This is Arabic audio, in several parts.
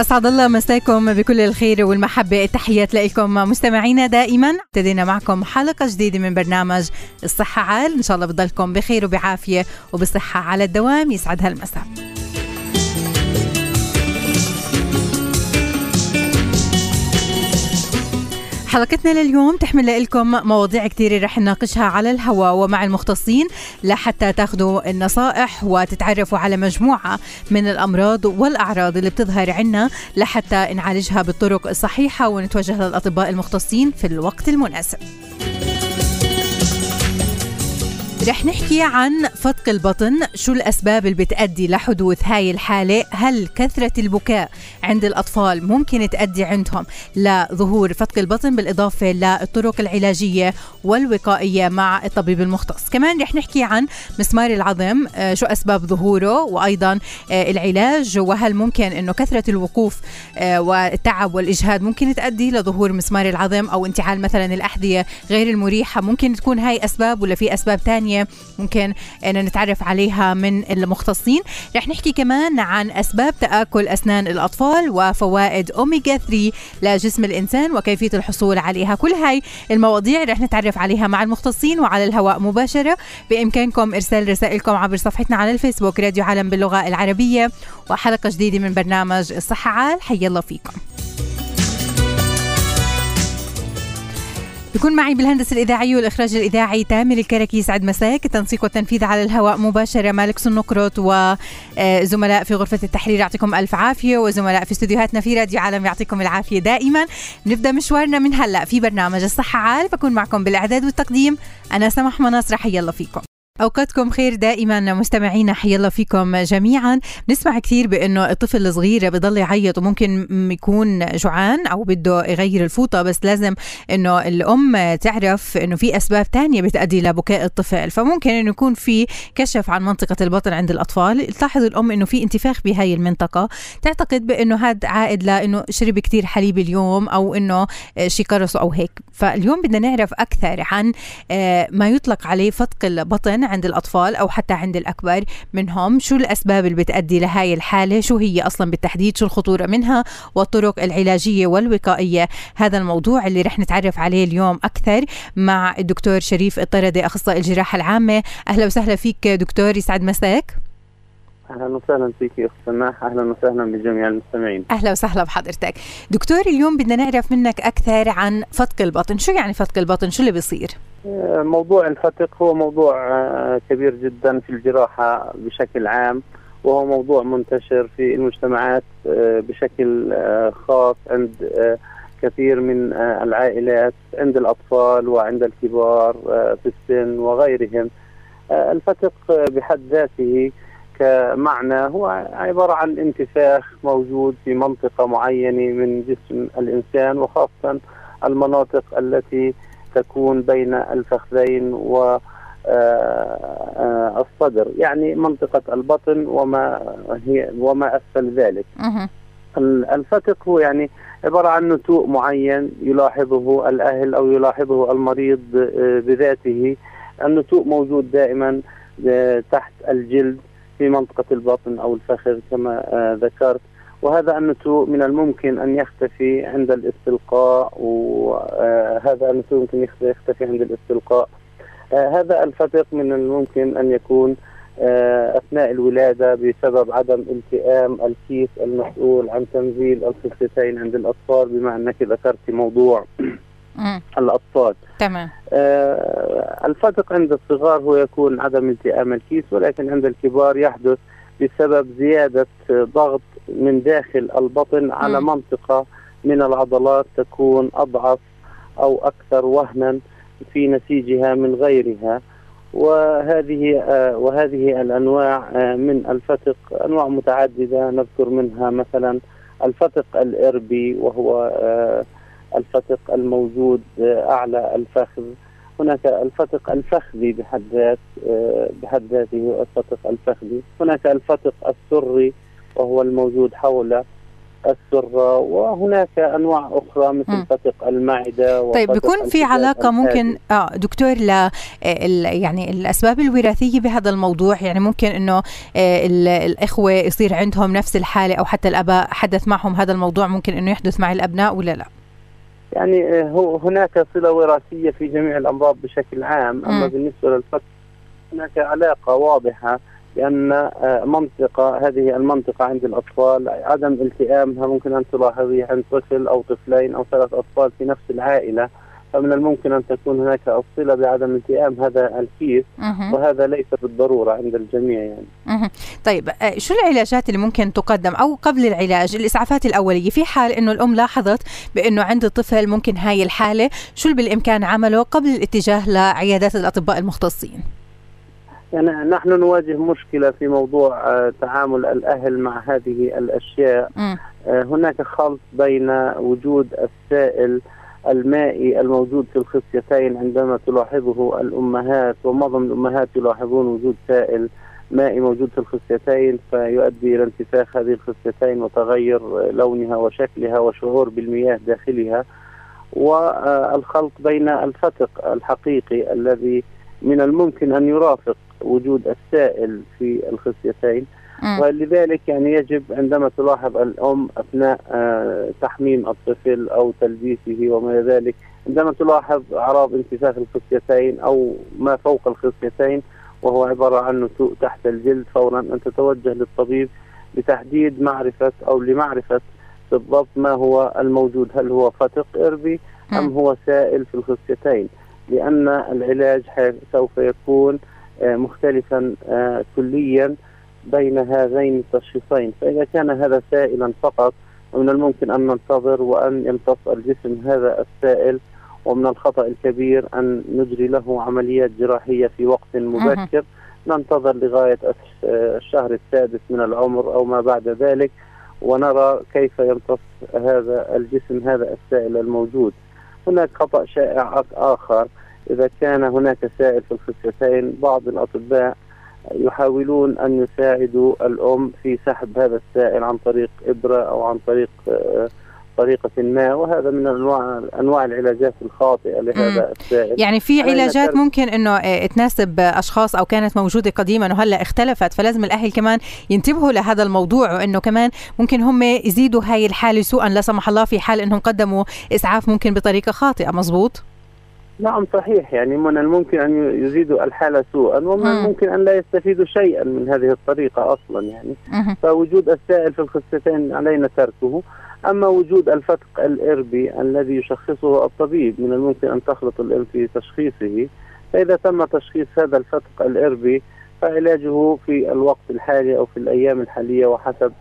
أسعد الله مساكم بكل الخير والمحبة. التحيات لكم مستمعينا دائما. ابتدينا معكم حلقة جديدة من برنامج الصحة عال. إن شاء الله بضلكم بخير وبعافية وبصحة على الدوام. يسعد هالمساء حلقتنا لليوم تحمل لكم مواضيع كثيرة رح نناقشها على الهواء ومع المختصين لحتى تاخذوا النصائح وتتعرفوا على مجموعة من الأمراض والأعراض اللي بتظهر عنا لحتى نعالجها بالطرق الصحيحة ونتوجه للأطباء المختصين في الوقت المناسب. رح نحكي عن فتق البطن شو الأسباب اللي بتأدي لحدوث هاي الحالة؟ هل كثرة البكاء عند الأطفال ممكن تأدي عندهم لظهور فتق البطن بالإضافة للطرق العلاجية والوقائية مع الطبيب المختص؟ كمان رح نحكي عن مسمار العظم آه، شو أسباب ظهوره وأيضا آه، العلاج وهل ممكن أنه كثرة الوقوف آه، والتعب والإجهاد ممكن تؤدي لظهور مسمار العظم أو انتعال مثلا الأحذية غير المريحة؟ ممكن تكون هاي أسباب ولا في أسباب تانية؟ ممكن أن نتعرف عليها من المختصين. رح نحكي كمان عن أسباب تآكل أسنان الأطفال وفوائد أوميجا 3 لجسم الإنسان وكيفية الحصول عليها. كل هاي المواضيع رح نتعرف عليها مع المختصين وعلى الهواء مباشرة. بإمكانكم إرسال رسائلكم عبر صفحتنا على الفيسبوك راديو عالم باللغة العربية. وحلقة جديدة من برنامج الصحة عال. حي الله فيكم. بكون معي بالهندسة الإذاعية والإخراج الإذاعي تامر الكركي. سعد مساك. التنسيق والتنفيذ على الهواء مباشرة مالك سنقرط وزملاء في غرفة التحرير يعطيكم ألف عافية وزملاء في استديوهاتنا في راديو عالم يعطيكم العافية دائما. نبدأ مشوارنا من هلأ في برنامج الصحة عال بكون معكم بالإعداد والتقديم أنا سمح مناصر. حي الله فيكم. أوقاتكم خير دائما مستمعينا حي الله فيكم جميعا. نسمع كثير بأنه الطفل الصغير بضل يعيط وممكن يكون جوعان أو بده يغير الفوطة بس لازم إنه الأم تعرف إنه في أسباب تانية بتؤدي لبكاء الطفل. فممكن إنه يكون في كشف عن منطقة البطن عند الأطفال. تلاحظ الأم إنه في انتفاخ بهاي المنطقة. تعتقد بإنه هذا عائد لإنه شرب كثير حليب اليوم أو إنه شي قرصه أو هيك. فاليوم بدنا نعرف أكثر عن آه، ما يطلق عليه فتق البطن عند الأطفال أو حتى عند الأكبر منهم. شو الأسباب اللي بتأدي لهاي الحالة؟ شو هي أصلا بالتحديد؟ شو الخطورة منها؟ والطرق العلاجية والوقائية. هذا الموضوع اللي رح نتعرف عليه اليوم أكثر مع الدكتور شريف الطردي أخصائي الجراحة العامة. أهلا وسهلا فيك دكتور يسعد مساك. أهلا وسهلا فيك أخت سماح. أهلا وسهلا بجميع المستمعين. أهلا وسهلا بحضرتك. دكتور اليوم بدنا نعرف منك أكثر عن فتق البطن شو يعني فتق البطن شو اللي بيصير؟ موضوع الفتق هو موضوع آه، كبير جدا في الجراحة بشكل عام وهو موضوع منتشر في المجتمعات آه، بشكل خاص عند كثير من العائلات عند الأطفال وعند الكبار في السن وغيرهم. الفتق بحد ذاته كمعنى هو عبارة عن انتفاخ موجود في منطقة معينة من جسم الإنسان وخاصة المناطق التي تكون بين الفخذين و آه، آه، الصدر يعني منطقة البطن وما هي وما أسفل ذلك. الفتق هو يعني عبارة عن نتوء معين يلاحظه الأهل أو يلاحظه المريض آه، بذاته. النتوء موجود دائما تحت الجلد في منطقة البطن أو الفخذ كما ذكرت. وهذا النتوء من الممكن أن يختفي عند الاستلقاء وهذا آه، النتوء ممكن يختفي عند الاستلقاء. آه، هذا الفتق من الممكن أن يكون أثناء الولادة بسبب عدم التئام الكيس المسؤول عن تنزيل الخصيتين عند الأطفال بما أنك ذكرت موضوع الأطفال. تمام. آه الفرق عند الصغار هو يكون عدم التئام الكيس ولكن عند الكبار يحدث بسبب زيادة ضغط من داخل البطن على م. منطقة من العضلات تكون أضعف أو أكثر وهنا في نسيجها من غيرها وهذه آه وهذه الأنواع آه من الفتق أنواع متعددة نذكر منها مثلا الفتق الإربي وهو آه الفتق الموجود أعلى الفخذ هناك الفتق الفخذي بحد ذات آه، بحد ذاته الفتق الفخذي هناك الفتق السري وهو الموجود حول السرة وهناك أنواع أخرى مثل م. فتق المعدة طيب بيكون في علاقة ممكن آه دكتور ل يعني الأسباب الوراثية بهذا الموضوع يعني ممكن إنه آه، الإخوة يصير عندهم نفس الحالة أو حتى الآباء حدث معهم هذا الموضوع ممكن إنه يحدث مع الأبناء ولا لا؟ يعني آه، هناك صلة وراثية في جميع الأمراض بشكل عام أما م. بالنسبة للفتق هناك علاقة واضحة لأن آه، منطقة هذه المنطقة عند الأطفال عدم التئامها ممكن أن تلاحظيه عند طفل أو طفلين أو ثلاث أطفال في نفس العائلة فمن الممكن أن تكون هناك الصلة بعدم التئام هذا الكيس وهذا ليس بالضرورة عند الجميع يعني. طيب آه، شو العلاجات اللي ممكن تقدم؟ أو قبل العلاج الإسعافات الأولية. في حال أنه الأم لاحظت بأنه عند الطفل ممكن هاي الحالة شو اللي بالإمكان عمله قبل الاتجاه لعيادات الأطباء المختصين؟ يعني نحن نواجه مشكلة في موضوع آه، تعامل الأهل مع هذه الأشياء. م. آه، هناك خلط بين وجود السائل المائي الموجود في الخصيتين عندما تلاحظه الأمهات ومعظم الأمهات يلاحظون وجود سائل مائي موجود في الخصيتين فيؤدي إلى انتفاخ هذه الخصيتين وتغير لونها وشكلها وشعور بالمياه داخلها. والخلط بين الفتق الحقيقي الذي من الممكن أن يرافق وجود السائل في الخصيتين ولذلك يعني يجب عندما تلاحظ الأم أثناء آه، تحميم الطفل أو تلبيسه وما إلى ذلك عندما تلاحظ أعراض انتفاخ الخصيتين أو ما فوق الخصيتين وهو عبارة عن نتوء تحت الجلد فورا أن تتوجه للطبيب لتحديد معرفة أو لمعرفة بالضبط ما هو الموجود هل هو فتق إربي أم هو سائل في الخصيتين لأن العلاج سوف يكون آه، مختلفا آه، كليا بين هذين التشخيصين فإذا كان هذا سائلا فقط من الممكن أن ننتظر وأن يمتص الجسم هذا السائل ومن الخطأ الكبير أن نجري له عمليات جراحية في وقت مبكر. ننتظر لغاية الشهر السادس من العمر أو ما بعد ذلك ونرى كيف يمتص هذا الجسم هذا السائل الموجود. هناك خطأ شائع آخر إذا كان هناك سائل في الخصيتين بعض الأطباء يحاولون أن يساعدوا الأم في سحب هذا السائل عن طريق إبرة أو عن طريق آه، طريقة ما. وهذا من أنواع أنواع العلاجات الخاطئة لهذا السائل. يعني في علاجات ممكن أنه آه، تناسب أشخاص أو كانت موجودة قديما وهلأ اختلفت فلازم الأهل كمان ينتبهوا لهذا الموضوع وأنه كمان ممكن هم يزيدوا هاي الحالة سوءا لا سمح الله في حال أنهم قدموا إسعاف ممكن بطريقة خاطئة. مزبوط؟ نعم صحيح. يعني من الممكن أن يزيدوا الحالة سوءا ومن الممكن أن لا يستفيدوا شيئا من هذه الطريقة أصلا يعني. فوجود السائل في الخصيتين علينا تركه. أما وجود الفتق الإربي الذي يشخصه الطبيب من الممكن أن تخلط الإم في تشخيصه. فإذا تم تشخيص هذا الفتق الإربي فعلاجه في الوقت الحالي أو في الأيام الحالية وحسب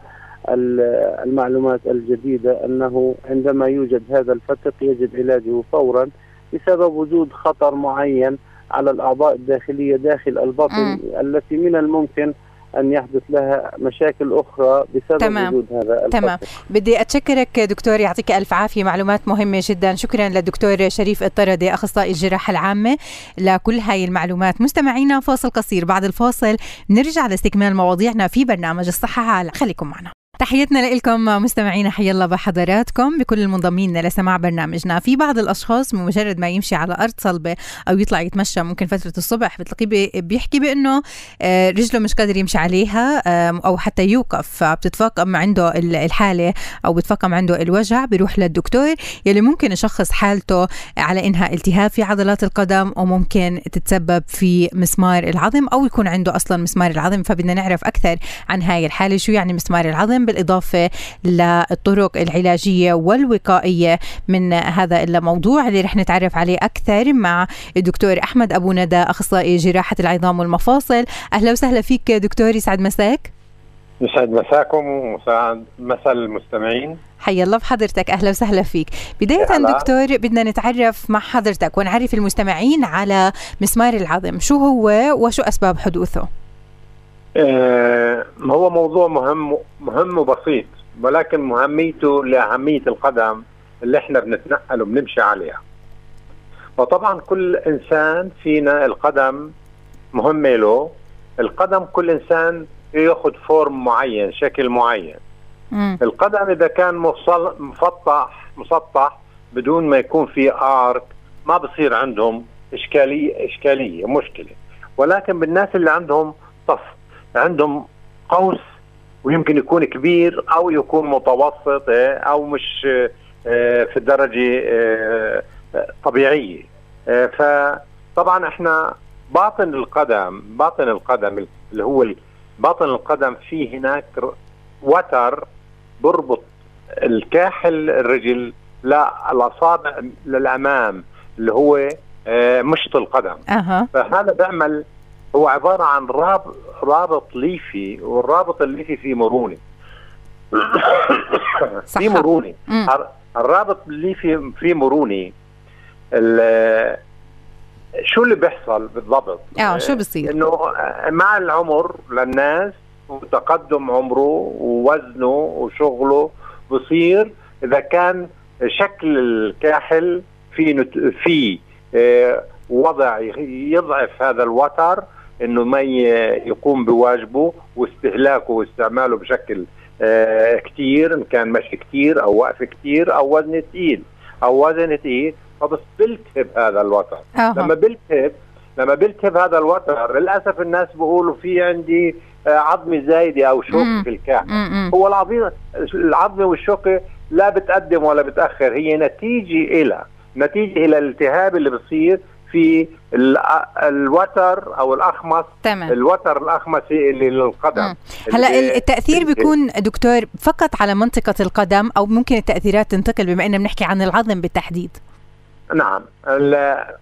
المعلومات الجديدة أنه عندما يوجد هذا الفتق يجب علاجه فورا. بسبب وجود خطر معين على الأعضاء الداخلية داخل البطن. التي من الممكن أن يحدث لها مشاكل أخرى بسبب تمام. وجود هذا تمام. بدي أتشكرك دكتور يعطيك ألف عافية. معلومات مهمة جدا. شكرا للدكتور شريف الطردي أخصائي الجراحة العامة. لكل هاي المعلومات مستمعينا فاصل قصير. بعد الفاصل نرجع لاستكمال مواضيعنا في برنامج الصحة. عالم خليكم معنا. تحياتنا لكم مستمعينا حيا الله بحضراتكم. بكل المنضمين لسماع برنامجنا. في بعض الأشخاص بمجرد ما يمشي على أرض صلبة أو يطلع يتمشى ممكن فترة الصبح بتلاقيه بيحكي بأنه آه، رجله مش قادر يمشي عليها أو حتى يوقف. فبتتفاقم عنده الحالة أو بتفاقم عنده الوجع بيروح للدكتور يلي ممكن يشخص حالته على انها التهاب في عضلات القدم وممكن تتسبب في مسمار العظم أو يكون عنده أصلا مسمار العظم. فبدنا نعرف أكثر عن هاي الحالة. شو يعني مسمار العظم؟ بالإضافة للطرق العلاجية والوقائية من هذا الموضوع اللي رح نتعرف عليه أكثر مع الدكتور أحمد أبو ندى أخصائي جراحة العظام والمفاصل. أهلا وسهلا فيك دكتور يسعد مساك. يسعد مساكم ومساء مساء المستمعين. حيا الله بحضرتك أهلا وسهلا فيك. بداية دكتور بدنا نتعرف مع حضرتك ونعرف المستمعين على مسمار العظم. شو هو وشو أسباب حدوثه؟ هو موضوع مهم مهم وبسيط ولكن مهميته لأهمية القدم اللي إحنا بنتنقل وبنمشي عليها. وطبعا كل إنسان فينا القدم مهمة له. القدم كل إنسان يأخذ فورم معين شكل معين. مم. القدم إذا كان مفصل مفطح مسطح بدون ما يكون في ارك ما بصير عندهم اشكاليه إشكالية مشكلة. ولكن بالناس اللي عندهم طف عندهم قوس ويمكن يكون كبير أو يكون متوسط إيه، أو مش آه، في الدرجة آه، طبيعية آه، فطبعا إحنا باطن القدم باطن القدم اللي هو باطن القدم في هناك وتر بربط الكاحل الرجل للأصابع للأمام اللي هو مشط القدم أه. فهذا بيعمل هو عبارة عن رابط رابط ليفي والرابط الليفي فيه مرونة. في مرونة. الرابط الليفي فيه مرونة. شو اللي بيحصل بالضبط؟ آه شو بصير؟ إنه مع العمر للناس وتقدم عمره ووزنه وشغله بصير إذا كان شكل الكاحل في في آه، وضع يضعف هذا الوتر إنه ما يقوم بواجبه واستهلاكه واستعماله بشكل آه كثير إن كان مشي كثير أو وقف كثير أو وزن ثقيل أو وزن ثقيل فبس بلتهب هذا الوتر. لما بلتهب لما بلتهب هذا الوتر للأسف الناس بيقولوا في عندي آه عظمه زايدة أو شوكه في الكعب هو العظيم العظمه والشوكة لا بتقدم ولا بتأخر هي نتيجة إلى نتيجة إلى الالتهاب اللي بصير في الوتر أو الاخمص تمام. الوتر الاخمصي اللي للقدم. هلا التأثير بيكون دكتور فقط على منطقة القدم أو ممكن التأثيرات تنتقل بما إننا بنحكي عن العظم بالتحديد؟ نعم.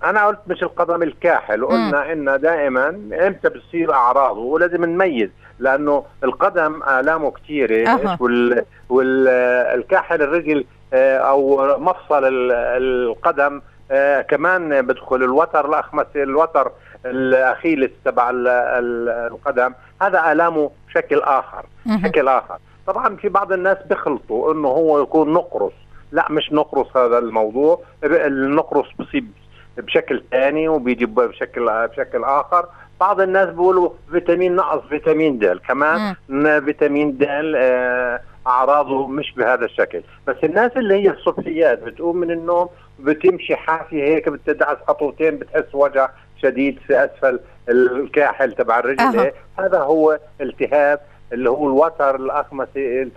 أنا قلت مش القدم الكاحل. وقلنا إن دائما إمتى بتصير أعراضه ولازم نميز لأنه القدم آلامه كثيره أه. وال والكاحل الرجل أو مفصل القدم آه كمان بدخل الوتر الاخمسي الوتر الأخيلس تبع القدم. هذا آلامه بشكل آخر بشكل آخر. طبعا في بعض الناس بيخلطوا إنه هو يكون نقرص لا مش نقرص هذا الموضوع. النقرص بصيب بشكل ثاني وبيجي بشكل بشكل آخر. بعض الناس بيقولوا فيتامين نقص فيتامين د كمان فيتامين د آه أعراضه مش بهذا الشكل. بس الناس اللي هي الصبحيات بتقوم من النوم بتمشي حافية هيك بتدعس خطوتين بتحس وجع شديد في أسفل الكاحل تبع الرجل أه. هذا هو التهاب اللي هو الوتر الأخمسي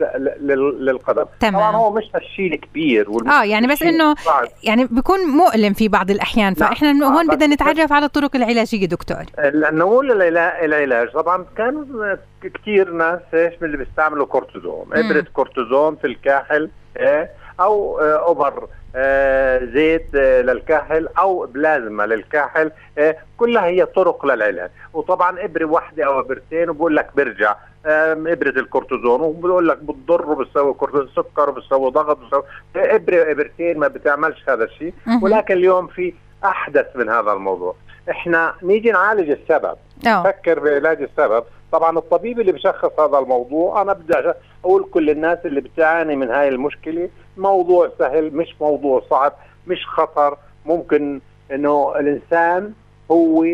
للقدم تمام. طبعا هو مش هالشيء كبير آه يعني بس إنه يعني بيكون مؤلم في بعض الأحيان نعم. فإحنا نعم. هون بدنا نتعرف على الطرق العلاجية دكتور نقول العلاج طبعا كانوا كثير ناس إيش اللي بيستعملوا كورتيزون إبرة كورتيزون في الكاحل إيه أو آه، ابر آه، زيت آه، للكاحل أو بلازما للكاحل كلها هي طرق للعلاج وطبعا ابره واحدة أو إبرتين وبقول لك برجع إبرة الكورتيزون وبقول لك بتضر وبتسوي سكر وبتسوي ضغط وبتسوي. إبرة ابرتين ما بتعملش هذا الشيء. ولكن اليوم في أحدث من هذا الموضوع. إحنا نيجي نعالج السبب. نفكر بعلاج السبب. طبعا الطبيب اللي بشخص هذا الموضوع أنا بدي أقول كل الناس اللي بتعاني من هاي المشكلة موضوع سهل مش موضوع صعب مش خطر ممكن إنه الإنسان هو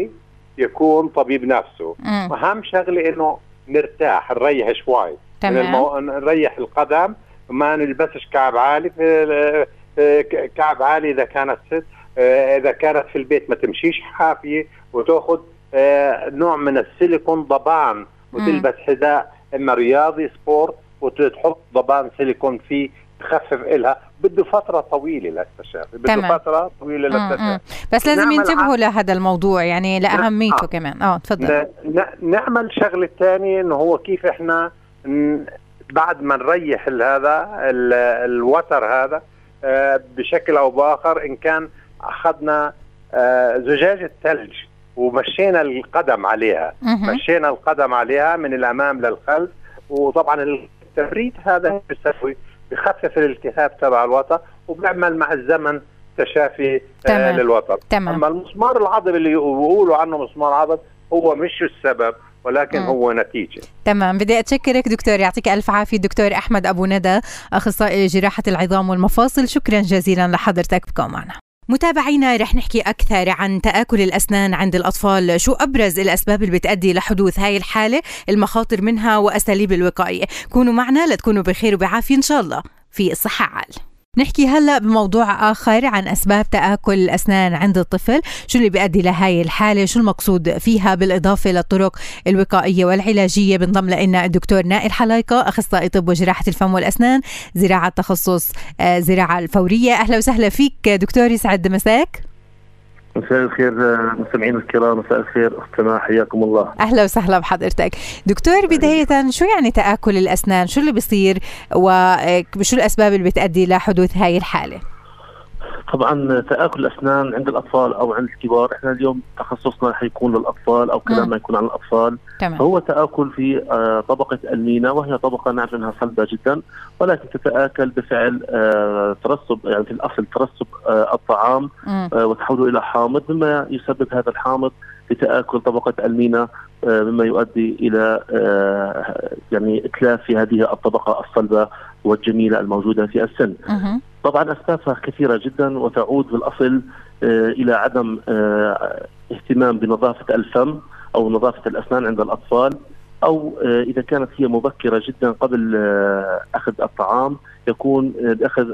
يكون طبيب نفسه. أهم شغلة إنه نرتاح نريح شوي. تمام. المو... نريح القدم ما نلبسش كعب عالي كعب عالي إذا كانت ست آه، إذا كانت في البيت ما تمشيش حافية وتأخذ آه، نوع من السيليكون ضبان وتلبس حذاء إما رياضي سبورت وتحط ضبان سيليكون فيه تخفف إلها. بده فترة طويلة للتشافي بده تمام. فترة طويلة للتشافي بس لازم ينتبهوا لهذا الموضوع يعني لأهميته آه. كمان. آه تفضل. نعمل شغلة ثانية إنه هو كيف إحنا بعد ما نريح هذا الوتر هذا آه، بشكل أو بآخر إن كان أخذنا آه، زجاجة ثلج ومشينا القدم عليها. مشينا القدم عليها من الأمام للخلف وطبعا التبريد هذا بيسوي بخفف الالتهاب تبع الوتر وبيعمل مع الزمن تشافي تمام. للوتر. تمام. أما المسمار العضل اللي بيقولوا عنه مسمار عضل هو مش السبب ولكن. هو نتيجة. تمام. بدي أتشكرك دكتور يعطيك ألف عافية. دكتور أحمد أبو ندى أخصائي جراحة العظام والمفاصل شكرا جزيلا لحضرتك. بكم معنا. متابعينا رح نحكي أكثر عن تآكل الأسنان عند الأطفال. شو أبرز الأسباب اللي بتأدي لحدوث هاي الحالة؟ المخاطر منها وأساليب الوقاية. كونوا معنا لتكونوا بخير وبعافية. إن شاء الله في الصحة عال. نحكي هلا بموضوع آخر عن أسباب تآكل الأسنان عند الطفل، شو اللي بيؤدي لهي الحالة، شو المقصود فيها بالإضافة للطرق الوقائية والعلاجية؟ بنضم لنا الدكتور نائل حلايقة أخصائي طب وجراحة الفم والأسنان، زراعة تخصص آه، زراعة الفورية، أهلا وسهلا فيك دكتور يسعد مساك. مساء الخير مستمعين الكرام مساء الخير أختنا حياكم الله. أهلا وسهلا بحضرتك. دكتور بداية شو يعني تآكل الأسنان؟ شو اللي بيصير؟ وشو الأسباب اللي بتؤدي لحدوث هاي الحالة؟ طبعا تآكل الأسنان عند الأطفال أو عند الكبار. إحنا اليوم تخصصنا حيكون للأطفال أو كلامنا يكون عن الأطفال. تمام. فهو تآكل في آه، طبقة المينا وهي طبقة نعرف إنها صلبه جدا ولكن تتآكل بفعل آه، ترسب يعني في الأصل ترسب آه، الطعام وتحوله إلى حامض مما يسبب هذا الحامض لتآكل طبقة المينا مما يؤدي إلى يعني إتلاف في هذه الطبقة الصلبه والجميلة الموجودة في السن. طبعا اسبابها كثيرة جدا وتعود بالأصل آه، إلى عدم آه، اهتمام بنظافة الفم أو نظافة الأسنان عند الأطفال أو آه، إذا كانت هي مبكرة جدا قبل أخذ الطعام يكون بأخذ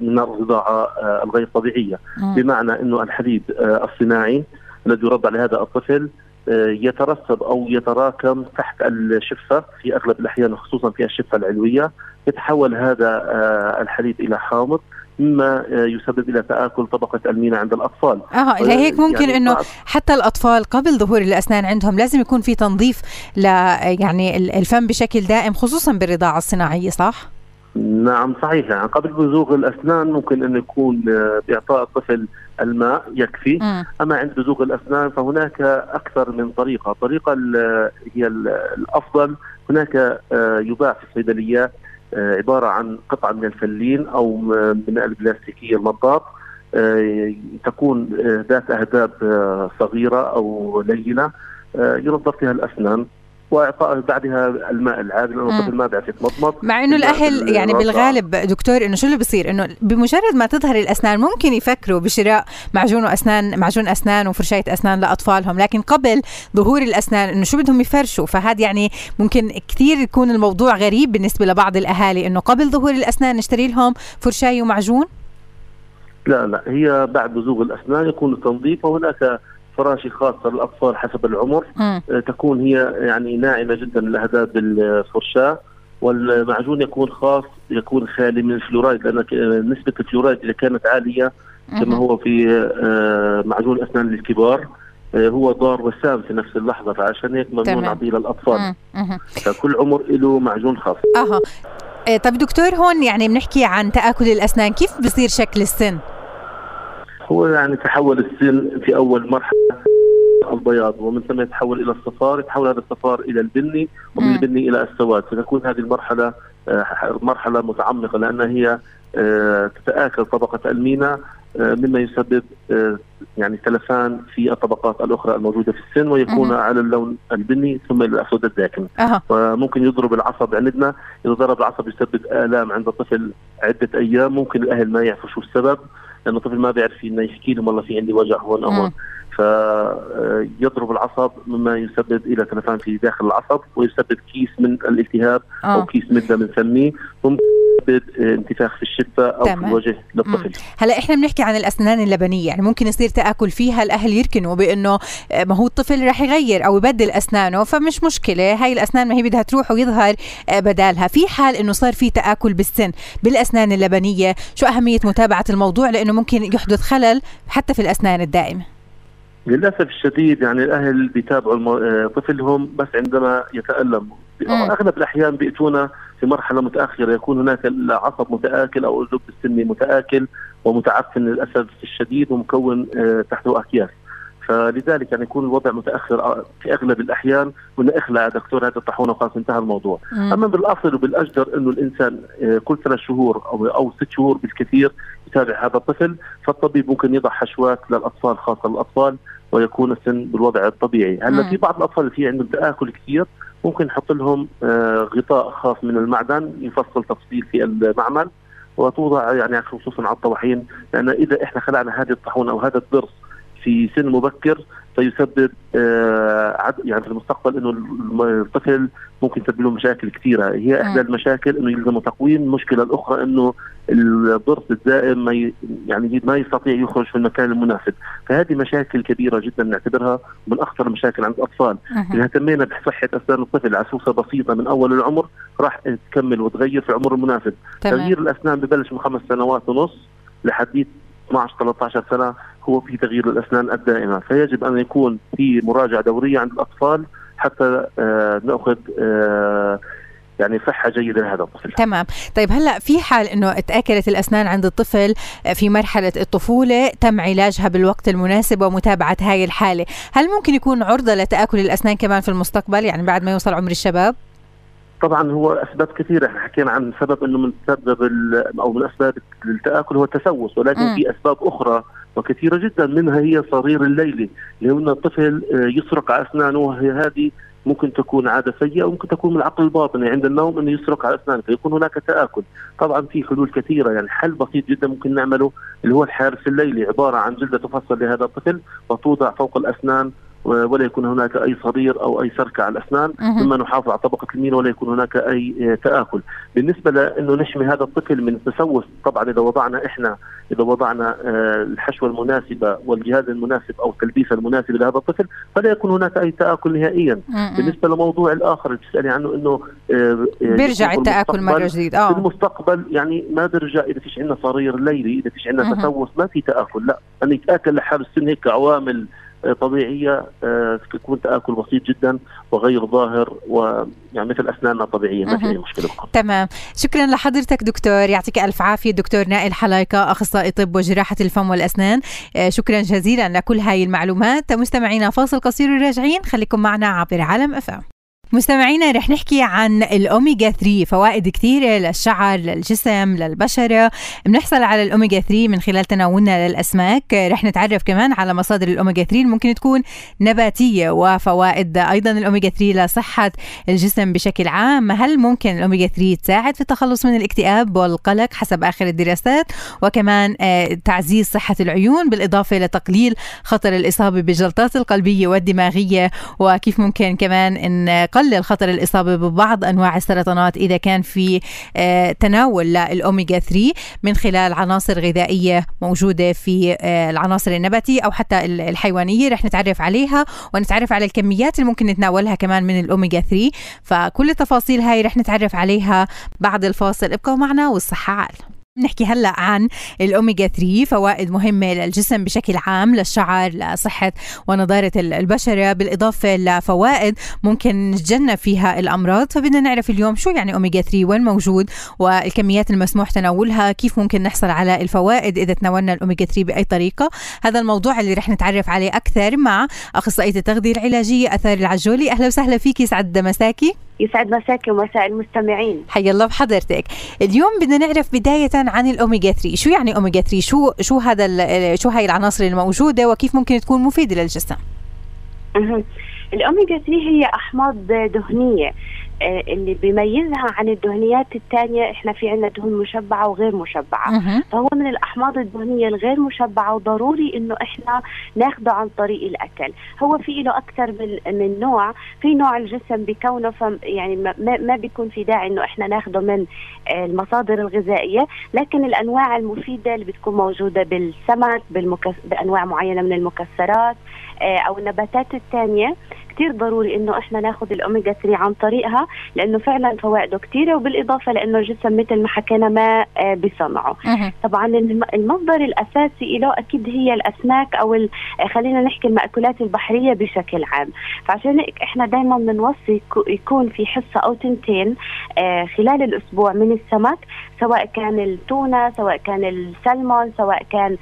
من الرضاعة الغير طبيعية. بمعنى إنه الحليب الصناعي الذي يرضع لهذا الطفل يترسب أو يتراكم تحت الشفة في أغلب الأحيان وخصوصا في الشفة العلوية يتحول هذا آه، الحليب إلى حامض مما آه، يسبب إلى تآكل طبقة المينا عند الأطفال. آه لهيك ممكن يعني إنه حتى الأطفال قبل ظهور الأسنان عندهم لازم يكون في تنظيف ل يعني الفم بشكل دائم خصوصا بالرضاعة الصناعية صح؟ نعم صحيح يعني قبل بزوغ الأسنان ممكن انه يكون آه، بإعطاء الطفل الماء يكفي م. أما عند بزوغ الأسنان فهناك أكثر من طريقة، الطريقة هي الأفضل هناك يباع في الصيدليات آه، عبارة عن قطعة من الفلين أو من البلاستيكيه المطاط آه، تكون آه، ذات أهداب صغيرة أو لينة ينظف فيها الأسنان واعطاء بعدها الماء العادي لأنه الطفل ما بيعرف يتمضمض مع إنه الأهل يعني بالغالب دكتور إنه شو اللي بصير؟ إنه بمجرد ما تظهر الأسنان ممكن يفكروا بشراء معجون وأسنان معجون أسنان وفرشايه أسنان لأطفالهم لكن قبل ظهور الأسنان إنه شو بدهم يفرشوا؟ فهذا يعني ممكن كثير يكون الموضوع غريب بالنسبة لبعض الأهالي إنه قبل ظهور الأسنان نشتري لهم فرشايه ومعجون؟ لا لا هي بعد بزوغ الأسنان يكون التنظيف وهناك فراشي خاصة للأطفال حسب العمر. م. آه، تكون هي يعني ناعمة جدا لأهداب الفرشاة والمعجون يكون خاص يكون خالي من الفلورايد لأن نسبة الفلورايد إذا كانت عالية كما هو في آه، معجون الأسنان للكبار آه، هو ضار وسام في نفس اللحظة فعشان هيك ممنوع نعطيه للأطفال. فكل عمر له معجون خاص. أها. طب دكتور هون يعني بنحكي عن تآكل الأسنان كيف بصير شكل السن؟ هو يعني تحول السن في أول مرحلة البياض ومن ثم يتحول إلى الصفار يتحول هذا الصفار إلى البني ومن البني إلى السواد. فتكون هذه المرحلة آه، مرحلة متعمقة لانها هي آه، تتآكل طبقة المينا آه، مما يسبب يعني تلفان في الطبقات الأخرى الموجودة في السن ويكون أه. على اللون البني ثم الأسود الداكن. أه. وممكن يضرب العصب عندنا. إذا ضرب العصب يسبب آلام عند الطفل عدة أيام ممكن الأهل ما يعرفوا شو السبب. لأنه الطفل ما بيعرف إنه يحكي لهم والله في عندي وجع هون أو فيضرب العصب مما يسبب إلى تلفان في داخل العصب ويسبب كيس من الالتهاب. أو كيس مدة بنسميه ممكن انتفاخ في الشفه أو تمام. في الوجه للطفل. هلا إحنا بنحكي عن الأسنان اللبنية يعني ممكن يصير تأكل فيها الأهل يركنوا بإنه آه، ما هو الطفل رح يغير أو يبدل أسنانه فمش مشكلة هاي الأسنان ما هي بدها تروح ويظهر آه، بدالها. في حال إنه صار في تأكل بالسن بالأسنان اللبنية شو أهمية متابعة الموضوع؟ لإنه ممكن يحدث خلل حتى في الأسنان الدائمة. للأسف الشديد يعني الأهل بيتابعوا آه، طفلهم بس عندما يتالم أغلب الأحيان بيأتونا في مرحلة متأخرة يكون هناك العصب متآكل أو اللب السني متآكل ومتعفن للأسف الشديد ومكون آه، تحته أكياس. فلذلك يعني يكون الوضع متأخر آه، في أغلب الأحيان قلنا اخلع دكتور هذا الطاحونه وخلاص انتهى الموضوع. مم. أما بالأصل وبالأجدر إنه الإنسان كل ثلاث شهور أو أو ست شهور بالكثير يتابع هذا الطفل فالطبيب ممكن يضع حشوات للأطفال خاصة للاطفال ويكون السن بالوضع الطبيعي. هلا في بعض الأطفال اللي في عندهم تآكل كثير ممكن نحط لهم آه، غطاء خاص من المعدن يفصل تفصيل في المعمل وتوضع يعني خصوصا على الطواحين. لأن إذا إحنا خلعنا هذه الطاحونة أو هذا الضرس في سن مبكر فيسبب آه يعني في المستقبل إنه الطفل ممكن تسبب له مشاكل كثيرة. هي إحدى المشاكل إنه يلزم تقويم. المشكلة الأخرى إنه الضرس الدائم ما يعني ما يستطيع يخرج في المكان المناسب. فهذه مشاكل كبيرة جدا نعتبرها من أخطر المشاكل عند الأطفال. إذا اهتمينا بصحة أسنان الطفل عسوسة بسيطة من أول العمر راح تكمل وتغير في العمر المناسب. تغيير الأسنان ببلش من خمس سنوات ونص لحديت 12 13 سنة هو في تغيير الأسنان الدائمة. فيجب أن يكون في مراجعة دورية عند الأطفال حتى آه نأخذ آه يعني صحة جيدة لهذا الطفل. تمام. طيب هلأ في حال أنه تآكلت الأسنان عند الطفل في مرحلة الطفولة تم علاجها بالوقت المناسب ومتابعة هاي الحالة هل ممكن يكون عرضة لتآكل الأسنان كمان في المستقبل؟ يعني بعد ما يوصل عمر الشباب؟ طبعا هو أسباب كثيرة. إحنا حكينا عن سبب إنه من سبب أو من أسباب التآكل هو التسوس ولكن م. في أسباب أخرى وكثيرة جدا. منها هي صرير الليلي اللي هو الطفل يسرق على أسنانه وهي هذه ممكن تكون عادة سيئة وممكن تكون من العقل الباطني. عند النوم إنه يسرق على أسنانه فيكون هناك تآكل. طبعا في حلول كثيرة يعني حل بسيط جدا ممكن نعمله اللي هو الحارس الليلي. عبارة عن جلدة تفصل لهذا الطفل وتوضع فوق الأسنان ولا يكون هناك أي صدير أو أي سرقه على الأسنان ثم نحافظ على طبقة المين ولا يكون هناك أي تآكل. بالنسبة لأنه نحمي هذا الطفل من التسوس طبعا إذا وضعنا إحنا إذا وضعنا آه، الحشوة المناسبة والجهاز المناسب أو التلبيسه المناسبه لهذا الطفل فلا يكون هناك أي تآكل نهائيا. بالنسبة للموضوع الآخر اللي بتسالي عنه إنه آه، آه، بيرجع التآكل مره جديده آه. في المستقبل يعني ما بيرجع إذا فيش عندنا صرير ليلي إذا فيش عندنا تسوس ما في تآكل لا. ان يتآكل لحال السن هيك عوامل طبيعية آه، تكون تاكل بسيط جدا وغير ظاهر ويعني مثل أسناننا طبيعية ما في أي مشكلة بقى. تمام. شكرا لحضرتك دكتور. يعطيك ألف عافية دكتور نائل حلايقة أخصائي طب وجراحة الفم والأسنان. آه، شكرا جزيلا لكل هاي المعلومات. مستمعينا فاصل قصير وراجعين. خليكم معنا عبر عالم FM. مستمعينا رح نحكي عن الاوميجا 3 فوائد كثيرة للشعر للجسم للبشرة. بنحصل على الاوميجا 3 من خلال تناولنا للأسماك. رح نتعرف كمان على مصادر الاوميجا 3 ممكن تكون نباتية وفوائد أيضا الاوميجا 3 لصحة الجسم بشكل عام. هل ممكن الاوميجا 3 تساعد في التخلص من الاكتئاب والقلق حسب آخر الدراسات؟ وكمان آه، تعزيز صحة العيون بالإضافة لتقليل خطر الإصابة بالجلطات القلبية والدماغية. وكيف ممكن كمان إن يقلل خطر الإصابة ببعض أنواع السرطانات إذا كان في آه، تناول للأوميجا 3 من خلال عناصر غذائية موجودة في آه، العناصر النباتية أو حتى الحيوانية رح نتعرف عليها ونتعرف على الكميات اللي ممكن نتناولها كمان من الأوميجا 3 فكل التفاصيل هاي رح نتعرف عليها بعد الفاصل. ابقوا معنا والصحة عال. نحكي هلا عن الاوميجا 3 فوائد مهمة للجسم بشكل عام للشعر لصحة ونضاره البشرة بالإضافة لفوائد ممكن نتجنب فيها الأمراض. فبدنا نعرف اليوم شو يعني اوميجا 3 وين موجود والكميات المسموح تناولها كيف ممكن نحصل على الفوائد إذا تناولنا الاوميجا 3 بأي طريقة. هذا الموضوع اللي رح نتعرف عليه أكثر مع أخصائية التغذية العلاجية أثار العجولي. أهلا وسهلا فيك يسعد مساكي. يسعد مساكي ومساء المستمعين. حيا الله بحضرتك. اليوم بدنا نعرف عن الأوميجا 3 شو يعني أوميجا 3 شو شو هذا شو هاي العناصر الموجودة وكيف ممكن تكون مفيدة للجسم؟ الأوميجا 3 هي أحماض دهنية. آه، اللي بيميزها عن الدهنيات الثانية إحنا في عندنا دهون مشبعة وغير مشبعة. فهو من الأحماض الدهنية الغير مشبعة وضروري إنه إحنا ناخده عن طريق الأكل. هو في له أكثر من من نوع. في نوع الجسم بكونه يعني ما, ما بيكون في داعي إنه إحنا ناخده من آه، المصادر الغذائية. لكن الأنواع المفيدة اللي بتكون موجودة بالسمك بالمكس... بأنواع معينة من المكسرات آه، أو النباتات الثانية كثير ضروري إنه إحنا ناخذ الاوميجا 3 عن طريقها لأنه فعلا فوائده كثيره وبالإضافة لأنه الجسم مثل ما حكينا ما آه، بصنعه طبعا المصدر الأساسي له أكيد هي الأسماك أو آه، خلينا نحكي المأكولات البحرية بشكل عام. فعشان هيك إحنا دائما بنوصي يكون في حصة أو تنتين آه، خلال الأسبوع من السمك سواء كان التونة سواء كان السلمون سواء كان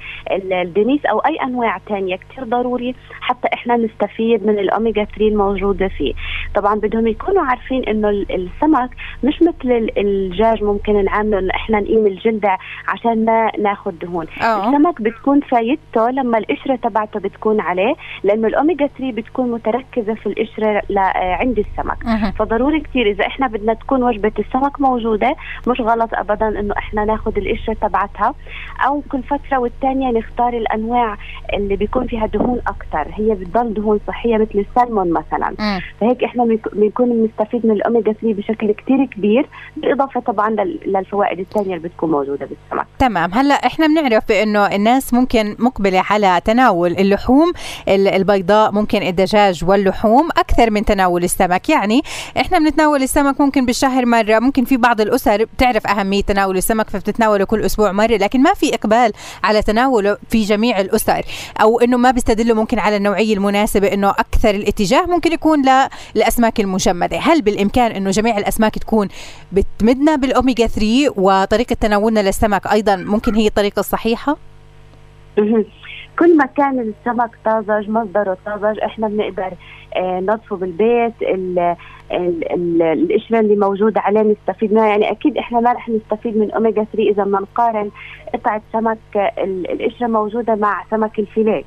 الدنيس أو أي أنواع ثانية كثير ضروري حتى إحنا نستفيد من الاوميجا 3 الموجودة فيه. طبعا بدهم يكونوا عارفين إنه السمك مش مثل الدجاج ممكن نعمله إنه إحنا نقيم الجلدة عشان ما ناخذ دهون. أوه. السمك بتكون فايدته لما القشرة تبعته بتكون عليه لأنه الاوميجا 3 بتكون متركزة في القشرة عند السمك. أه. فضروري كثير إذا إحنا بدنا تكون وجبة السمك موجودة مش غلط ابدا إنه إحنا ناخذ القشرة تبعتها. أو كل فترة والثانيه نختار الأنواع اللي بيكون فيها دهون أكثر هي بتضل دهون صحية مثل السلمون مثلا. أه. فهيك إحنا بنكون بنستفيد من الأوميجا 3 بشكل كثير كبير بالإضافة طبعا للفوائد الثانية اللي بتكون موجودة بالسمك. تمام. هلأ إحنا بنعرف بإنه الناس ممكن مقبلة على تناول اللحوم البيضاء ممكن الدجاج واللحوم أكثر من تناول السمك. يعني إحنا بنتناول السمك ممكن بالشهر مرة ممكن في بعض الأسر بتعرف أهمية تناول السمك فبتتناوله كل أسبوع مرة لكن ما في إقبال على تناوله في جميع الأسر أو إنه ما بيستدلوا ممكن على النوعية المناسبة إنه أكثر الاتجاه ممكن يكون للأسماك المجمده هل بالإمكان إنه جميع الأسماك تكون بتمدنا بالاوميجا 3 وطريقة تناولنا للسمك أيضا ممكن هي الطريقة الصحيحة؟ كل ما كان السمك طازج مصدره طازج إحنا بنقدر آه، نظفه بالبيت القشره اللي موجوده عليه نستفيد منها يعني أكيد إحنا ما رح نستفيد من أوميجا 3 إذا بدنا نقارن قطعة سمك القشره موجودة مع سمك الفيليه.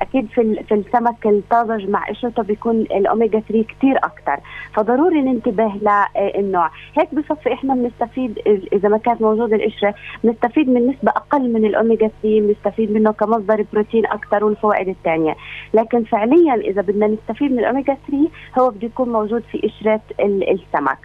أكيد في في السمك الطازج مع قشرته بيكون الأوميجا 3 كثير أكثر فضروري ننتبه للنوع هيك بصفي إحنا بنستفيد إذا ما كانت موجوده القشره بنستفيد من نسبة أقل من الأوميجا 3 بنستفيد منه كمصدر بروتين أكثر والفوائد الثانية. لكن فعليا إذا بدنا نستفيد من الأوميجا 3 هو بده يكون موجود في قشره السمك.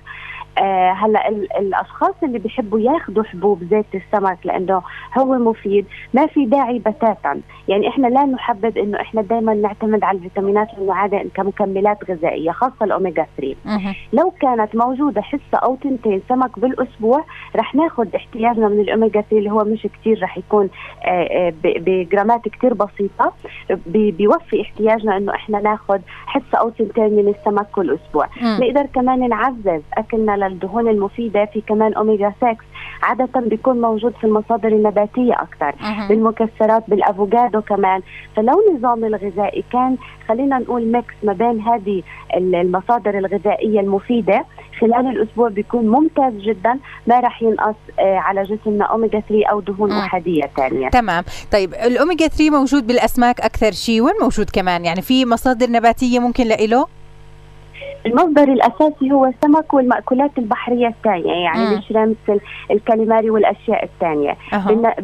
آه هلا الأشخاص اللي بيحبوا ياخذوا حبوب زيت السمك لأنه هو مفيد ما في داعي بتاتا. يعني إحنا لا نحبذ إنه إحنا دائما نعتمد على الفيتامينات المعاده كمكملات غذائية خاصة الاوميجا 3 لو كانت موجودة حصة أو تنتين سمك بالأسبوع رح ناخذ احتياجنا من الاوميجا 3 اللي هو مش كثير رح يكون آه، آه، بجرامات كثير بسيطة بيوفي احتياجنا إنه إحنا ناخذ حصة أو تنتين من السمك كل أسبوع. نقدر كمان نعزز أكلنا الدهون المفيدة في كمان أوميجا 6 عادة بيكون موجود في المصادر النباتية أكثر أه. بالمكسرات بالأفوكادو كمان فلو النظام الغذائي كان خلينا نقول mix ما بين هذه المصادر الغذائية المفيدة خلال الأسبوع بيكون ممتاز جدا ما راح ينقص آه، على جسمنا أوميجا 3 أو دهون. أحادية ثانية تمام طيب الأوميجا 3 موجود بالأسماك أكثر شيء وين موجود كمان يعني في مصادر نباتية ممكن لإله؟ المصدر الأساسي هو السمك والمأكولات البحرية الثانية يعني مم. ال shrimps الكاليماري والأشياء الثانية أه.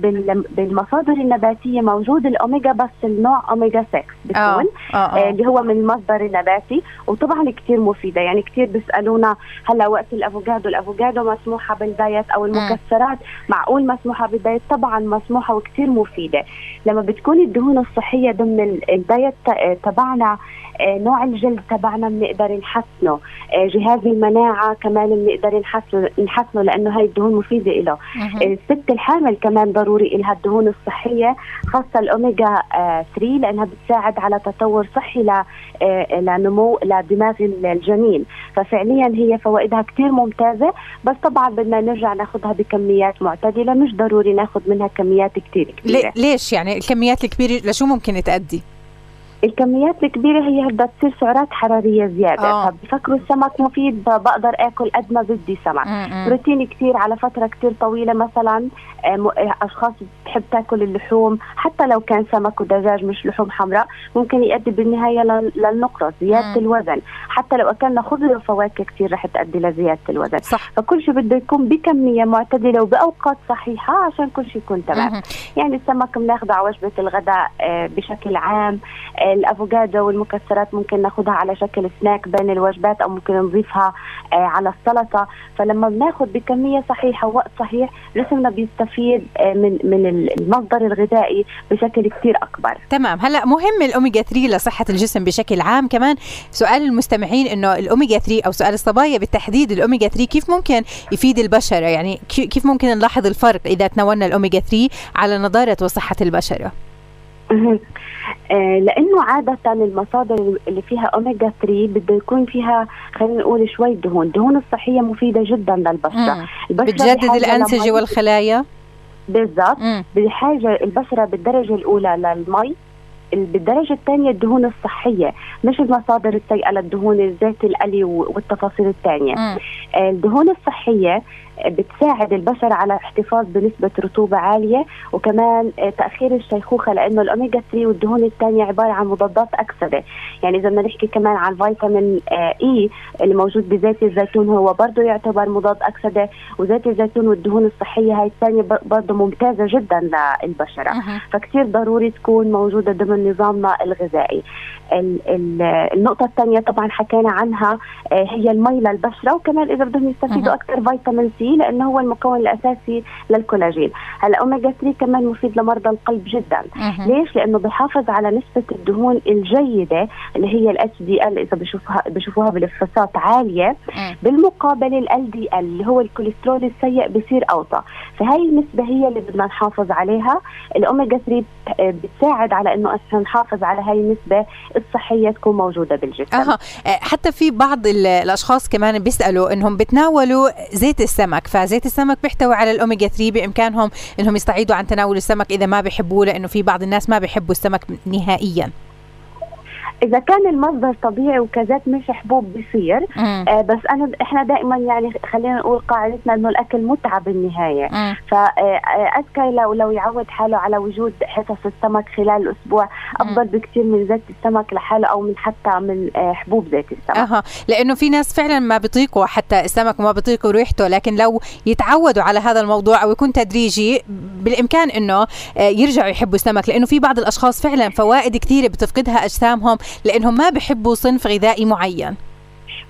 بالمصادر النباتية موجود الأوميجا بس النوع أوميجا 6 بيكون آه. آه. آه. اللي هو من المصدر النباتي وطبعا كثير مفيدة يعني كثير بيسألونا هلأ وقت الأفوكادو الأفوكادو مسموحة بال diet أو المكسرات معقول مسموحة بال diet طبعا مسموحة وكثير مفيدة لما بتكون الدهون الصحية ضمن ال diet تبعنا آه، نوع الجلد تبعنا بنقدر نحسنه آه، جهاز المناعة كمان بنقدر نحسنه نحسنه لأنه هاي الدهون مفيدة له آه، الست الحامل كمان ضروري لها الدهون الصحية خاصة الأوميجا 3 لأنها بتساعد على تطور صحي لنمو لدماغ الجنين. ففعليا هي فوائدها كثير ممتازة بس طبعا بدنا نرجع ناخذها بكميات معتدلة مش ضروري ناخذ منها كميات كثير كبيرة. ليش يعني الكميات الكبيرة؟ لشو ممكن تأدي؟ الكميات الكبيرة هي بدها تصير سعرات حرارية زيادة. آه. فبفكروا السمك مفيد بقدر آكل قد ما بدي سمك. بروتين كثير على فترة كثير طويلة مثلا آه، أشخاص بتحب تاكل اللحوم. حتى لو كان سمك ودجاج مش لحوم حمراء ممكن يؤدي بالنهاية للنقرس زيادة. الوزن. حتى لو أكلنا خضر وفواكه كثير رح تؤدي لزيادة الوزن. صح. فكل شيء بده يكون بكمية معتدلة وبأوقات صحيحة عشان كل شيء يكون تمام. يعني السمك بناخذه على وجبة الغداء آه، بشكل عام آه، الأفوكادو والمكسرات ممكن ناخذها على شكل سناك بين الوجبات أو ممكن نضيفها على السلطة. فلما بناخذ بكمية صحيحة ووقت صحيح جسمنا بيستفيد يستفيد آه، من من المصدر الغذائي بشكل كثير أكبر. تمام. هلأ مهم الاوميجا 3 لصحة الجسم بشكل عام كمان. سؤال المستمعين إنه الاوميجا 3 أو سؤال الصبايا بالتحديد الاوميجا 3 كيف ممكن يفيد البشره يعني كيف ممكن نلاحظ الفرق إذا تناولنا الاوميجا 3 على نضاره وصحة البشره آه لأنه عادة المصادر اللي فيها اوميجا 3 بده يكون فيها خلينا نقول شوي دهون، الدهون الصحية مفيدة جدا للبشرة. بتجدد الأنسجة والخلايا؟ بالضبط. بحاجة البشرة بالدرجة الأولى للمي بالدرجة الثانية الدهون الصحية مش المصادر السيئة للدهون الزيت القلي والتفاصيل الثانية. الدهون الصحية بتساعد البشر على احتفاظ بنسبة رطوبة عالية وكمان تأخير الشيخوخة لأنه الأوميجا 3 والدهون الثانية عبارة عن مضادات أكسدة. يعني إذا بدنا نحكي كمان عن فيتامين إي اللي موجود بزيت الزيتون هو برضه يعتبر مضاد أكسدة. وزيت الزيتون والدهون الصحية هاي الثانية برضه ممتازة جدا للبشرة. فكتير ضروري تكون موجودة ضمن نظامنا الغذائي. النقطة الثانية طبعا حكينا عنها آه، هي المي للبشرة وكمان إذا بدهم يستفيدوا أكثر فيتامين سي لأنه هو المكون الأساسي للكولاجين. هلأ أوميجا 3 كمان مفيد لمرضى القلب جدا. ليش؟ لأنه بحافظ على نسبة الدهون الجيدة اللي هي ال HDL إذا بشوفها بشوفوها بالفحوصات عالية. بالمقابل ال LDL اللي هو الكوليسترول السيء بصير أوطى. فهي النسبة هي اللي بدنا نحافظ عليها. الأوميجا 3 آه، بتساعد على إنه نحافظ على هاي النسبة الصحيه تكون موجودة بالجسم. أها. حتى في بعض الأشخاص كمان بيسألوا إنهم بتناولوا زيت السمك فزيت السمك بيحتوي على الاوميجا 3 بإمكانهم إنهم يستعيدوا عن تناول السمك إذا ما بيحبوه لأنه في بعض الناس ما بيحبوا السمك نهائيا. إذا كان المصدر طبيعي وكذات مش حبوب بصير آه بس أنا إحنا دائما يعني خلينا نقول قاعدتنا إنه الأكل متعه بالنهاية. فاذكى آه، لو لو يعود حاله على وجود حصص السمك خلال الأسبوع أفضل بكثير من زيت السمك لحاله أو من حتى من آه حبوب زيت السمك. أها. لأنه في ناس فعلا ما بيطيقوا حتى السمك وما بيطيقوا ريحته لكن لو يتعودوا على هذا الموضوع أو يكون تدريجي بالإمكان إنه آه، يرجعوا يحبوا السمك لأنه في بعض الأشخاص فعلا فوائد كثيرة بتفقدها أجسامهم لأنهم ما بحبوا صنف غذائي معين.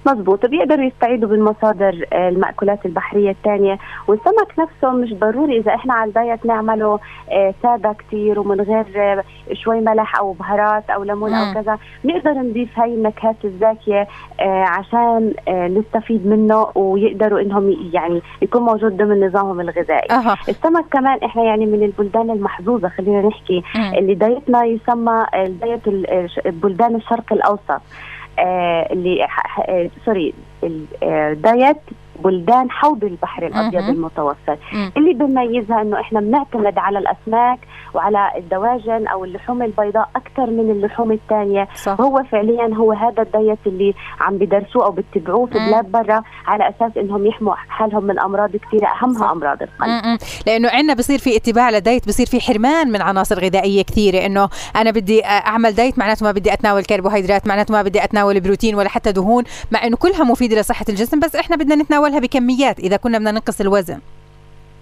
مزبوط بيقدروا يستعيدوا بالمصادر آه، المأكولات البحرية الثانية والسمك نفسه مش ضروري إذا إحنا على الدايت نعمله آه، سادة كتير ومن غير آه، شوي ملح أو بهارات أو ليمون أو كذا نقدر نضيف هاي النكهات الزاكية عشان نستفيد منه ويقدروا إنهم يعني يكون موجود ضمن نظامهم الغذائي أه. السمك كمان إحنا يعني من البلدان المحظوظة خلينا نحكي. اللي diet نا يسمى diet البلدان الشرق الأوسط اللي sorry ال diet بلدان حوض البحر الأبيض المتوسط. اللي بيميزها إنه إحنا بنعتمد على الأسماك وعلى الدواجن أو اللحوم البيضاء أكثر من اللحوم الثانية وهو فعليا هو هذا ال diet اللي عم بدرسوه أو بتبعوه في بلاد برا على أساس إنهم يحموا حالهم من أمراض كثيره أهمها صح. أمراض القلب. لأنه عندنا بصير في اتباع ل diet بصير في حرمان من عناصر غذائية كثيرة. إنه أنا بدي أعمل diet معناته ما بدي أتناول كربوهيدرات معناته ما بدي أتناول بروتين ولا حتى دهون مع إنه كلها مفيدة لصحة الجسم بس إحنا بدنا نتناولها بكميات إذا كنا بدنا ننقص الوزن.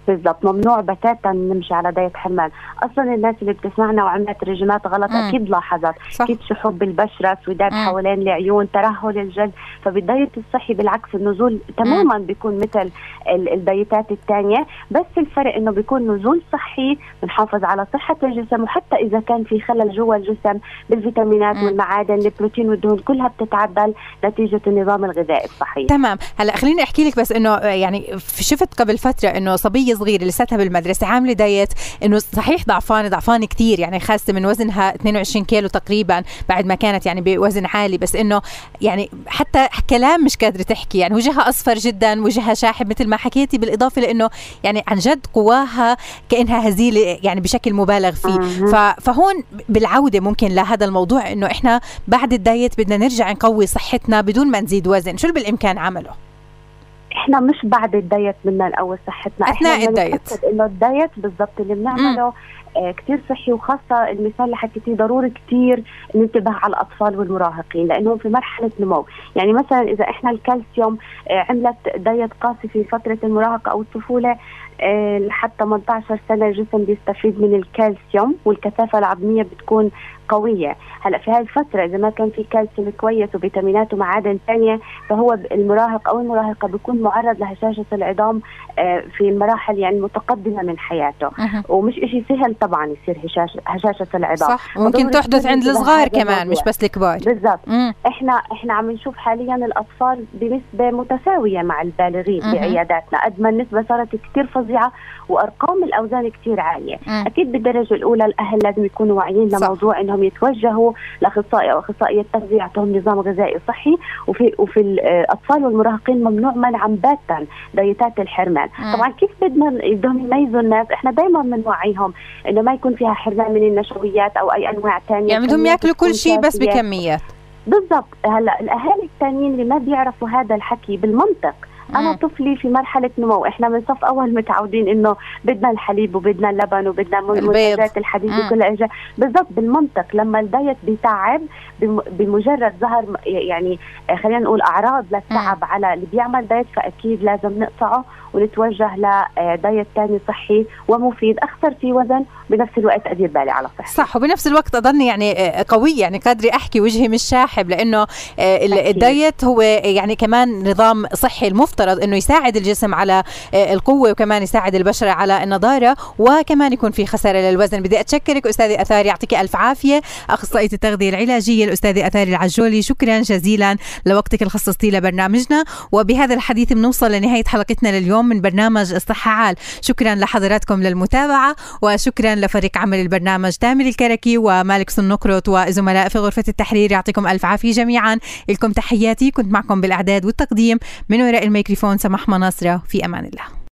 بالضبط. ممنوع بتاتا نمشي على دايت حرمان. أصلا الناس اللي بتسمعنا وعملت رجيمات غلط مم. أكيد لاحظت. صح. كيف شحوب بالبشره سوداد حوالين العيون ترهل الجلد. فبالدايت الصحي بالعكس النزول تماما بيكون مثل الدايتات الثانية بس الفرق إنه بيكون نزول صحي بنحافظ على صحة الجسم وحتى إذا كان في خلل جوا الجسم بالفيتامينات مم. والمعادن البروتين والدهون كلها بتتعدل نتيجة النظام الغذائي الصحي. تمام. هلا خليني أحكي لك بس إنه يعني شفت قبل فترة إنه صبية صغيرة لساتها بالمدرسة عاملة دايت إنه صحيح ضعفانة ضعفانة كثير يعني خاسة من وزنها 22 كيلو تقريبا بعد ما كانت يعني بوزن عالي بس إنه يعني حتى كلام مش قادرة تحكي يعني وجهها أصفر جدا وجهها شاحب مثل ما حكيتي بالإضافة لإنه يعني عن جد قواها كأنها هزيلة يعني بشكل مبالغ فيه. فهون بالعودة ممكن لهذا الموضوع إنه إحنا بعد ال diet بدنا نرجع نقوي صحتنا بدون ما نزيد وزن. شو اللي بالإمكان عمله؟ إحنا مش بعد ال diet بدنا نقوي صحتنا. أثناء ال diet. إنه ال diet بالضبط اللي بنعمله آه كثير صحي وخاصة المثال اللي حكيتيه ضروري كثير ننتبه على الأطفال والمراهقين لأنهم في مرحلة نمو يعني مثلا إذا إحنا الكالسيوم آه عملت diet قاسي في فترة المراهقة أو الطفولة آه لحد 18 سنة الجسم بيستفيد من الكالسيوم والكثافة العظمية بتكون قوية. هلا في هذه الفترة إذا ما كان في كالسيوم كويس وفيتامينات ومعادن ثانية فهو المراهق أو المراهقة بيكون معرض لهشاشة العظام آه، في المراحل يعني المتقدمه من حياته. أه. ومش شيء سهل طبعا يصير هشاشه هشاشة العظام. صح ممكن تحدث عند الصغار كمان مش بس الكبار. بالضبط. إحنا إحنا عم نشوف حاليا الأطفال بنسبة متساوية مع البالغين بعياداتنا قد ما النسبة صارت كثير فظيعة وأرقام الأوزان كثير عالية. مم. أكيد بالدرجة الأولى الأهل لازم يكونوا واعيين لموضوع أنهم يتوجهوا لاخصائي أو اخصائيه التغذية يعطوهم نظام غذائي صحي. وفي وفي الأطفال والمراهقين ممنوع منعا باتا دايتات الحرمان. مم. طبعا كيف بدنا بدهم يميزوا الناس؟ إحنا دائما بنوعيهم إنه ما يكون فيها حرمان من النشويات أو أي أنواع ثانية يعني بدهم يأكلوا كل شيء بس بكميات. بالضبط. هلأ الأهالي الثانيين اللي ما بيعرفوا هذا الحكي بالمنطق أنا طفلي في مرحلة نمو. إحنا من صف أول متعودين إنه بدنا الحليب وبدنا اللبن وبدنا منتجات الحديد وكل إجا. بالضبط بالمنطق. لما ال diet بيتعب بمجرد ظهر يعني خلينا نقول أعراض للتعب مم. على اللي بيعمل diet فأكيد لازم نقطعه ونتوجه ل diet ثاني صحي ومفيد. أخسر في وزن بنفس الوقت أدير بالي على صحتي صح وبنفس الوقت اضلني يعني قويه يعني قادرة أحكي وجهي مش شاحب لأنه الدايت هو يعني كمان نظام صحي المفترض إنه يساعد الجسم على القوة وكمان يساعد البشرة على النضارة وكمان يكون في خسارة للوزن. بدي أتشكرك استاذي اثاري يعطيك ألف عافية. أخصائية التغذية العلاجية الأستاذة اثاري العجولي شكرا جزيلا لوقتك اللي خصصتيه لبرنامجنا. وبهذا الحديث بنوصل لنهاية حلقتنا لليوم. من برنامج الصحه عال. شكرا لحضراتكم للمتابعة وشكرا لفريق عمل البرنامج تامر الكركي ومالك سنقرط وزملاء في غرفة التحرير يعطيكم ألف عافية جميعا. لكم تحياتي كنت معكم بالإعداد والتقديم من وراء الميكروفون سماح مناصرة في أمان الله.